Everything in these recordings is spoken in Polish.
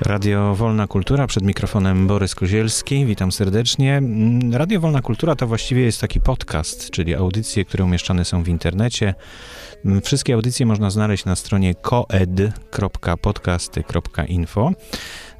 Radio Wolna Kultura, przed mikrofonem Borys Kozielski, witam serdecznie. Mm, Radio Wolna Kultura to właściwie jest taki podcast, czyli audycje, które umieszczane są w internecie. Mm, wszystkie audycje można znaleźć na stronie koed.podcasty.info.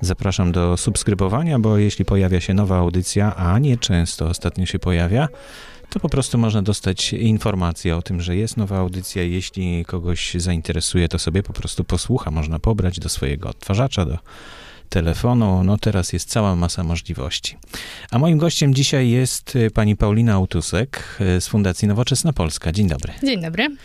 Zapraszam do subskrybowania, bo jeśli pojawia się nowa audycja, a nie często ostatnio się pojawia, to po prostu można dostać informację o tym, że jest nowa audycja. Jeśli kogoś zainteresuje, to sobie po prostu posłucha. Można pobrać do swojego odtwarzacza, do telefonu. No teraz jest cała masa możliwości. A moim gościem dzisiaj jest y, pani Paulina Autusek y, z Fundacji Nowoczesna Polska. Dzień dobry. Dzień dobry.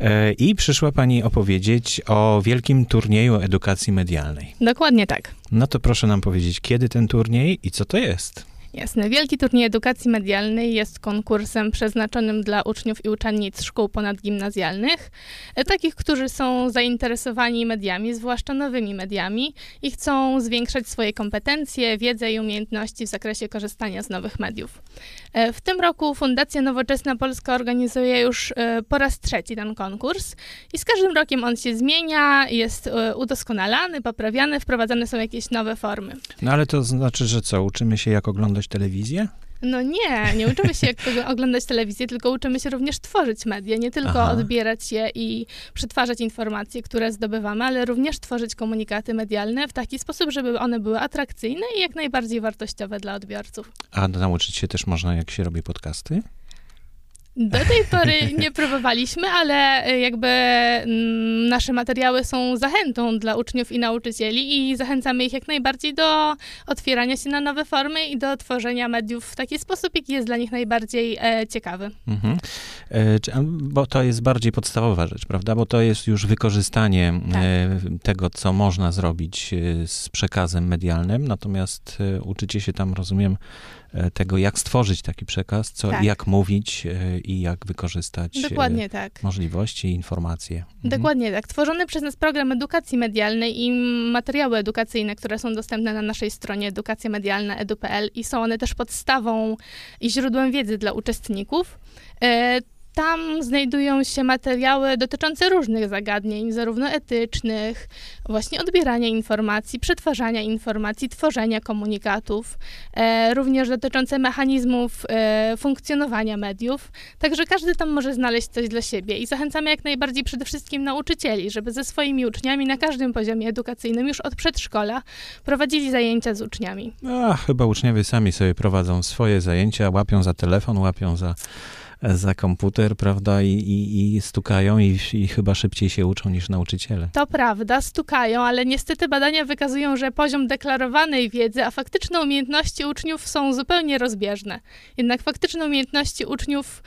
E, I przyszła pani opowiedzieć o wielkim turnieju edukacji medialnej. Dokładnie tak. No to proszę nam powiedzieć, kiedy ten turniej i co to jest? Jasne. Wielki Turniej Edukacji Medialnej jest konkursem przeznaczonym dla uczniów i uczennic szkół ponadgimnazjalnych, e, takich, którzy są zainteresowani mediami, zwłaszcza nowymi mediami i chcą zwiększać swoje kompetencje, wiedzę i umiejętności w zakresie korzystania z nowych mediów. E, w tym roku Fundacja Nowoczesna Polska organizuje już e, po raz trzeci ten konkurs i z każdym rokiem on się zmienia, jest udoskonalany, poprawiany, wprowadzane są jakieś nowe formy. No ale to znaczy, że co, uczymy się jak oglądać oglądać telewizję? No nie, nie uczymy się jak oglądać telewizję, tylko uczymy się również tworzyć media, nie tylko Aha. odbierać je i przetwarzać informacje, które zdobywamy, ale również tworzyć komunikaty medialne w taki sposób, żeby one były atrakcyjne i jak najbardziej wartościowe dla odbiorców. A nauczyć się też można, jak się robi podcasty? Do tej pory nie próbowaliśmy, ale y, jakby mm, nasze materiały są zachętą dla uczniów i nauczycieli i zachęcamy ich jak najbardziej do otwierania się na nowe formy i do tworzenia mediów w taki sposób, jaki jest dla nich najbardziej e, ciekawy. Mhm. E, bo to jest bardziej podstawowa rzecz, prawda? Bo to jest już wykorzystanie tak. e, tego, co można zrobić e, z przekazem medialnym, natomiast e, uczycie się tam, rozumiem, E, tego, jak stworzyć taki przekaz, co, tak. jak mówić e, i jak wykorzystać e, Dokładnie tak. możliwości i informacje. Mhm. Dokładnie tak. Tworzony przez nas program edukacji medialnej i materiały edukacyjne, które są dostępne na naszej stronie edukacjamedialna.edu.pl i są one też podstawą i źródłem wiedzy dla uczestników. Tam znajdują się materiały dotyczące różnych zagadnień, zarówno etycznych, właśnie odbierania informacji, przetwarzania informacji, tworzenia komunikatów, e, również dotyczące mechanizmów e, funkcjonowania mediów. Także każdy tam może znaleźć coś dla siebie i zachęcamy jak najbardziej przede wszystkim nauczycieli, żeby ze swoimi uczniami na każdym poziomie edukacyjnym już od przedszkola prowadzili zajęcia z uczniami. A, chyba uczniowie sami sobie prowadzą swoje zajęcia, łapią za telefon, łapią za za komputer, prawda, i, i, i stukają i, i, chyba szybciej się uczą niż nauczyciele. To prawda, stukają, ale niestety badania wykazują, że poziom deklarowanej wiedzy, a faktyczne umiejętności uczniów są zupełnie rozbieżne. Jednak faktyczne umiejętności uczniów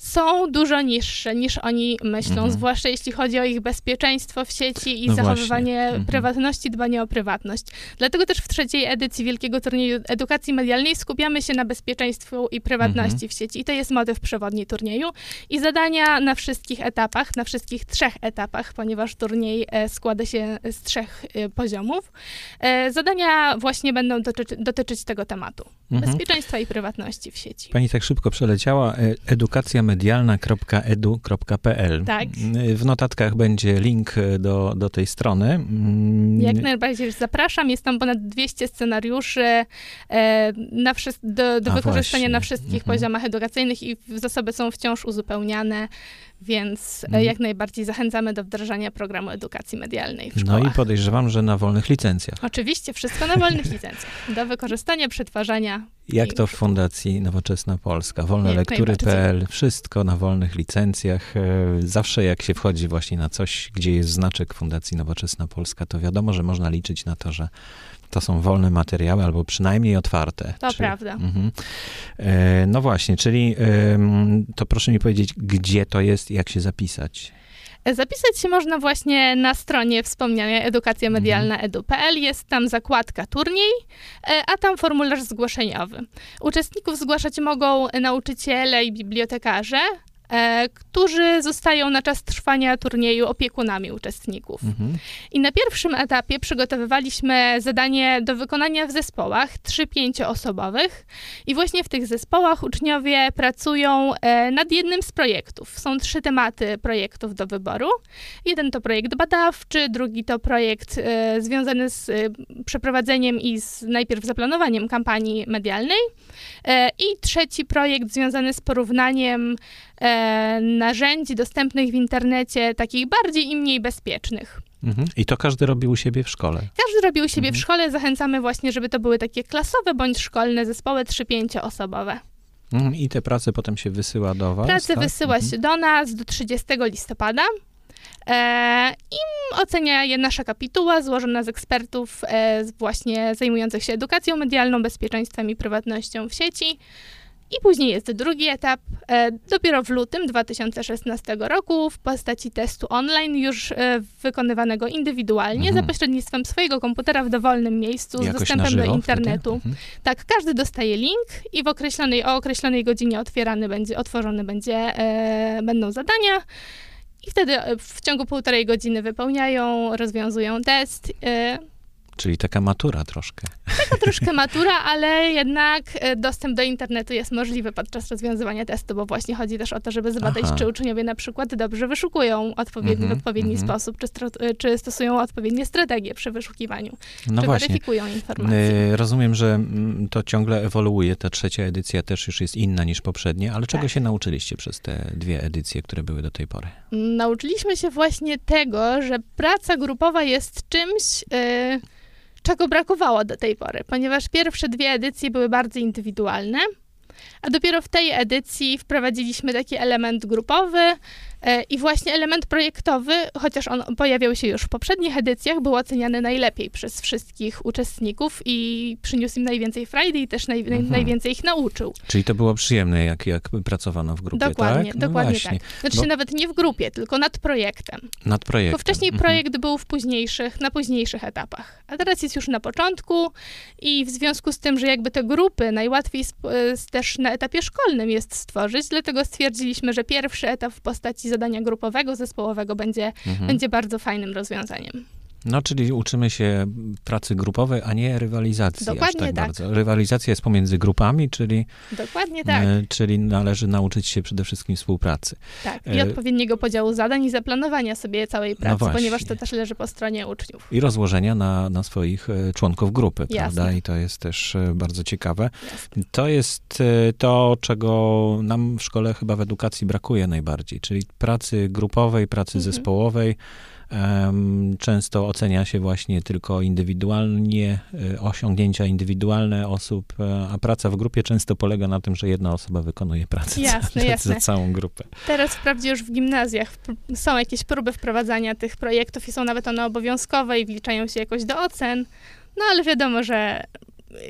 są dużo niższe niż oni myślą, mhm. zwłaszcza jeśli chodzi o ich bezpieczeństwo w sieci i no zachowywanie mhm. prywatności, dbanie o prywatność. Dlatego też w trzeciej edycji Wielkiego Turnieju Edukacji Medialnej skupiamy się na bezpieczeństwie i prywatności mhm. w sieci. I to jest motyw przewodni turnieju. I zadania na wszystkich etapach, na wszystkich trzech etapach, ponieważ turniej e, składa się z trzech e, poziomów. E, zadania właśnie będą dotyczy, dotyczyć tego tematu. Mhm. Bezpieczeństwa i prywatności w sieci. Pani tak szybko przeleciała. Edukacja medialna.edu.pl. Tak. W notatkach będzie link do, do tej strony. Mm. Jak najbardziej zapraszam. Jest tam ponad 200 scenariuszy e, na do, do wykorzystania właśnie. na wszystkich mhm. poziomach edukacyjnych i zasoby są wciąż uzupełniane. Więc hmm. jak najbardziej zachęcamy do wdrażania programu edukacji medialnej w szkołach. No i podejrzewam, że na wolnych licencjach. Oczywiście, wszystko na wolnych licencjach. Do wykorzystania, przetwarzania. Jak to w Fundacji Nowoczesna Polska? Wolnelektury.pl, wszystko na wolnych licencjach. E, zawsze jak się wchodzi właśnie na coś, gdzie jest znaczek Fundacji Nowoczesna Polska, to wiadomo, że można liczyć na to, że to są wolne materiały, albo przynajmniej otwarte. To prawda. Mhm. E, no właśnie, czyli to proszę mi powiedzieć, gdzie to jest i jak się zapisać? Zapisać się można właśnie na stronie wspomnianej edukacja medialna mhm. edu.pl. Jest tam zakładka turniej, e, a tam formularz zgłoszeniowy. Uczestników zgłaszać mogą nauczyciele i bibliotekarze, którzy zostają na czas trwania turnieju opiekunami uczestników. Mhm. I na pierwszym etapie przygotowywaliśmy zadanie do wykonania w zespołach 3-5 osobowych i właśnie w tych zespołach uczniowie pracują e, nad jednym z projektów. Są trzy tematy projektów do wyboru. Jeden to projekt badawczy, drugi to projekt e, związany z e, przeprowadzeniem i z najpierw zaplanowaniem kampanii medialnej e, i trzeci projekt związany z porównaniem e, narzędzi dostępnych w internecie, takich bardziej i mniej bezpiecznych. Mhm. I to każdy robi u siebie w szkole. Każdy robi u siebie Mhm. w szkole. Zachęcamy właśnie, żeby to były takie klasowe bądź szkolne zespoły 3-5 osobowe. Mhm. I te prace potem się wysyła do was, Pracę tak? wysyła Mhm. się do nas do 30 listopada. E, I ocenia je nasza kapituła złożona z ekspertów e, właśnie zajmujących się edukacją medialną, bezpieczeństwem i prywatnością w sieci. I później jest drugi etap, e, dopiero w lutym 2016 roku w postaci testu online, już e, wykonywanego indywidualnie Mhm. za pośrednictwem swojego komputera w dowolnym miejscu z Jakoś dostępem na żywo do internetu. Mhm. Tak, każdy dostaje link i w określonej, o określonej godzinie otwierany będzie, otworzony będzie, e, będą zadania. I wtedy e, w ciągu półtorej godziny wypełniają, rozwiązują test. E, Czyli taka matura troszkę. taka troszkę matura, ale jednak e, dostęp do internetu jest możliwy podczas rozwiązywania testu, bo właśnie chodzi też o to, żeby zbadać, Aha. czy uczniowie na przykład dobrze wyszukują odpowiedni, Mhm, w odpowiedni mhm. sposób, czy, e, czy stosują odpowiednie strategie przy wyszukiwaniu, No czy właśnie. weryfikują informacje. Y, Rozumiem, że mm, to ciągle ewoluuje. Ta trzecia edycja też już jest inna niż poprzednie, ale czego Tak. się nauczyliście przez te dwie edycje, które były do tej pory? Nauczyliśmy się właśnie tego, że praca grupowa jest czymś, czego brakowało do tej pory, ponieważ pierwsze dwie edycje były bardzo indywidualne, a dopiero w tej edycji wprowadziliśmy taki element grupowy e, i właśnie element projektowy, chociaż on pojawiał się już w poprzednich edycjach, był oceniany najlepiej przez wszystkich uczestników i przyniósł im najwięcej frajdy i też naj, Mhm. najwięcej ich nauczył. Czyli to było przyjemne, jak, jak pracowano w grupie, Dokładnie, tak? No dokładnie właśnie. tak. Znaczy bo- nawet nie w grupie, tylko nad projektem. Nad projektem. Bo wcześniej Mhm. projekt był w późniejszych, na późniejszych etapach, a teraz jest już na początku i w związku z tym, że jakby te grupy najłatwiej sp- s- też na etapie szkolnym jest stworzyć, dlatego stwierdziliśmy, że pierwszy etap w postaci zadania grupowego, zespołowego będzie, Mhm. będzie bardzo fajnym rozwiązaniem. No, czyli uczymy się pracy grupowej, a nie rywalizacji Dokładnie tak, tak. bardzo. Rywalizacja jest pomiędzy grupami, czyli, Dokładnie tak, e, czyli należy nauczyć się przede wszystkim współpracy. tak. I e, odpowiedniego podziału zadań i zaplanowania sobie całej pracy, No ponieważ to też leży po stronie uczniów. I rozłożenia na, na swoich e, członków grupy, prawda? Jasne. I to jest też bardzo ciekawe. Jasne. To jest to, czego nam w szkole chyba w edukacji brakuje najbardziej, czyli pracy grupowej, pracy Mhm. zespołowej. Często ocenia się właśnie tylko indywidualnie, e, osiągnięcia indywidualne osób, e, a praca w grupie często polega na tym, że jedna osoba wykonuje pracę Jasne, za, jasne. za całą grupę. Teraz wprawdzie już w gimnazjach są jakieś próby wprowadzania tych projektów i są nawet one obowiązkowe i wliczają się jakoś do ocen, no ale wiadomo, że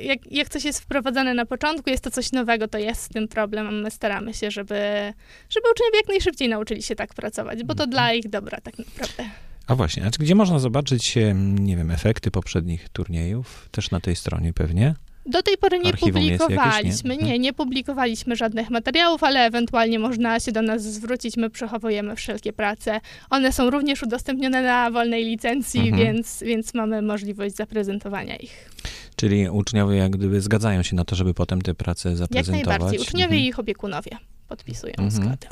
jak, jak coś jest wprowadzane na początku, jest to coś nowego, to jest z tym problem, a my staramy się, żeby, żeby uczniowie jak najszybciej nauczyli się tak pracować, bo to Mhm. dla ich dobra tak naprawdę. A właśnie, a gdzie można zobaczyć, em, nie wiem, efekty poprzednich turniejów? Też na tej stronie pewnie. Do tej pory nie Archiwum jest jakieś, nie? publikowaliśmy, Mhm. nie, nie publikowaliśmy żadnych materiałów, ale ewentualnie można się do nas zwrócić, my przechowujemy wszelkie prace. One są również udostępnione na wolnej licencji, Mhm. więc, więc mamy możliwość zaprezentowania ich. Czyli uczniowie jak gdyby zgadzają się na to, żeby potem te prace Jak zaprezentować. najbardziej. Uczniowie Mhm. i ich opiekunowie podpisują Mhm. zgodę.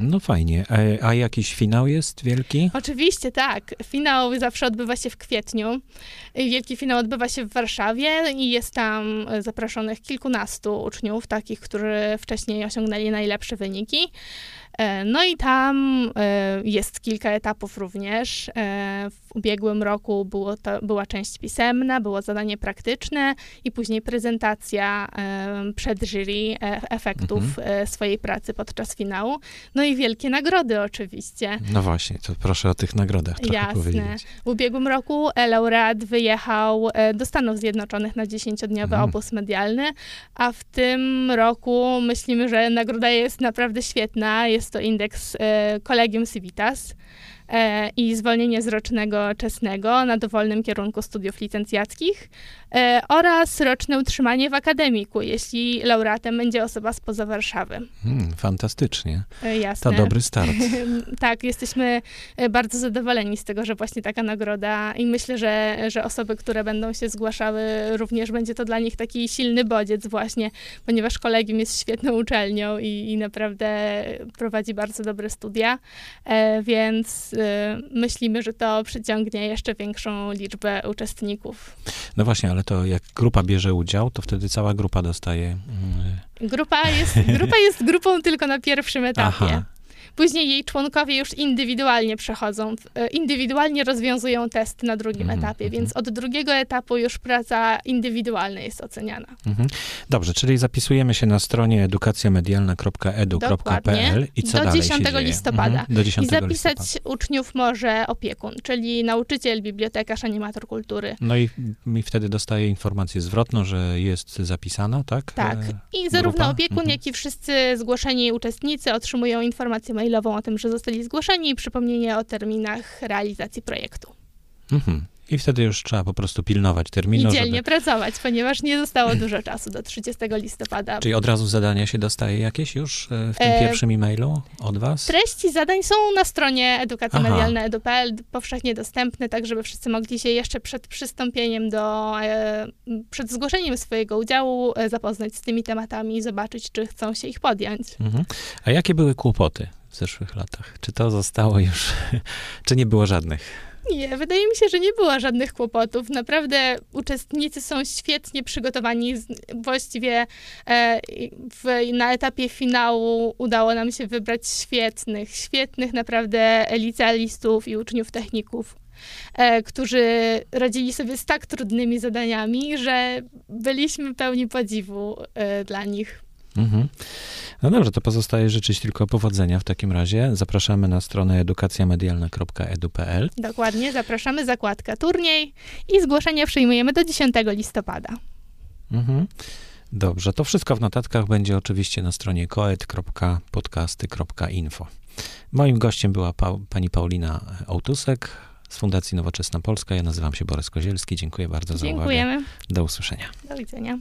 No fajnie. A, a jakiś finał jest wielki? Oczywiście tak. Finał zawsze odbywa się w kwietniu. Wielki finał odbywa się w Warszawie i jest tam e, zaproszonych kilkunastu uczniów, takich, którzy wcześniej osiągnęli najlepsze wyniki. E, No i tam e, jest kilka etapów również. E, W ubiegłym roku było to, była część pisemna, było zadanie praktyczne i później prezentacja przed jury efektów e, swojej pracy podczas finału. No i wielkie nagrody oczywiście. No właśnie, to proszę o tych nagrodach trochę Jasne. powiedzieć. W ubiegłym roku laureat wyjechał do Stanów Zjednoczonych na 10-dniowy Mhm. obóz medialny, a w tym roku myślimy, że nagroda jest naprawdę świetna. Jest to indeks e, Collegium Civitas e, i zwolnienie z rocznego czesnego na dowolnym kierunku studiów licencjackich. E, oraz roczne utrzymanie w akademiku, jeśli laureatem będzie osoba spoza Warszawy. Hmm, fantastycznie. E, Jasne. To dobry start. tak, jesteśmy e, bardzo zadowoleni z tego, że właśnie taka nagroda i myślę, że, że osoby, które będą się zgłaszały, również będzie to dla nich taki silny bodziec właśnie, ponieważ kolegium jest świetną uczelnią i, i naprawdę prowadzi bardzo dobre studia, więc myślimy, że to przyciągnie jeszcze większą liczbę uczestników. No właśnie, ale to jak grupa bierze udział, to wtedy cała grupa dostaje... Mm, Grupa jest, grupa jest grupą tylko na pierwszym etapie. Aha. Później jej członkowie już indywidualnie przechodzą, e, indywidualnie rozwiązują test na drugim Mhm, etapie, mhm. więc od drugiego etapu już praca indywidualna jest oceniana. Mhm. Dobrze, czyli zapisujemy się na stronie edukacjamedialna.edu.pl i co Do dalej 10 się dzieje? listopada. Mhm. Do 10 I zapisać listopada. uczniów może opiekun, czyli nauczyciel, bibliotekarz, animator kultury. No i, i wtedy dostaje informację zwrotną, że jest zapisana, tak? Tak. E, I zarówno grupa? opiekun, Mhm. jak i wszyscy zgłoszeni uczestnicy otrzymują informację mailową o tym, że zostali zgłoszeni i przypomnienie o terminach realizacji projektu. Mhm. I wtedy już trzeba po prostu pilnować I terminu, dzielnie żeby... pracować, ponieważ nie zostało dużo czasu do 30 listopada. Czyli od razu zadania się dostaje jakieś już e, w tym E, pierwszym e-mailu od was? Treści zadań są na stronie edukacja Aha. medialna edu.pl, powszechnie dostępne, tak żeby wszyscy mogli się jeszcze przed przystąpieniem do, e, przed zgłoszeniem swojego udziału e, zapoznać z tymi tematami i zobaczyć, czy chcą się ich podjąć. Mhm. A jakie były kłopoty w zeszłych latach? Czy to zostało już, czy nie było żadnych? Nie, wydaje mi się, że nie było żadnych kłopotów. Naprawdę uczestnicy są świetnie przygotowani. Właściwie e, w, na etapie finału udało nam się wybrać świetnych, świetnych naprawdę licealistów i uczniów techników, e, którzy radzili sobie z tak trudnymi zadaniami, że byliśmy pełni podziwu e, dla nich. Mhm. No dobrze, to pozostaje życzyć tylko powodzenia w takim razie. Zapraszamy na stronę edukacjamedialna.edu.pl. Dokładnie, zapraszamy zakładka turniej i zgłoszenia przyjmujemy do 10 listopada. Mhm. Dobrze, to wszystko w notatkach będzie oczywiście na stronie koet.podcasty.info. Moim gościem była pa- pani Paulina Ołtusek z Fundacji Nowoczesna Polska. Ja nazywam się Borys Kozielski. Dziękuję bardzo za uwagę. Dziękujemy. Do usłyszenia. Do widzenia.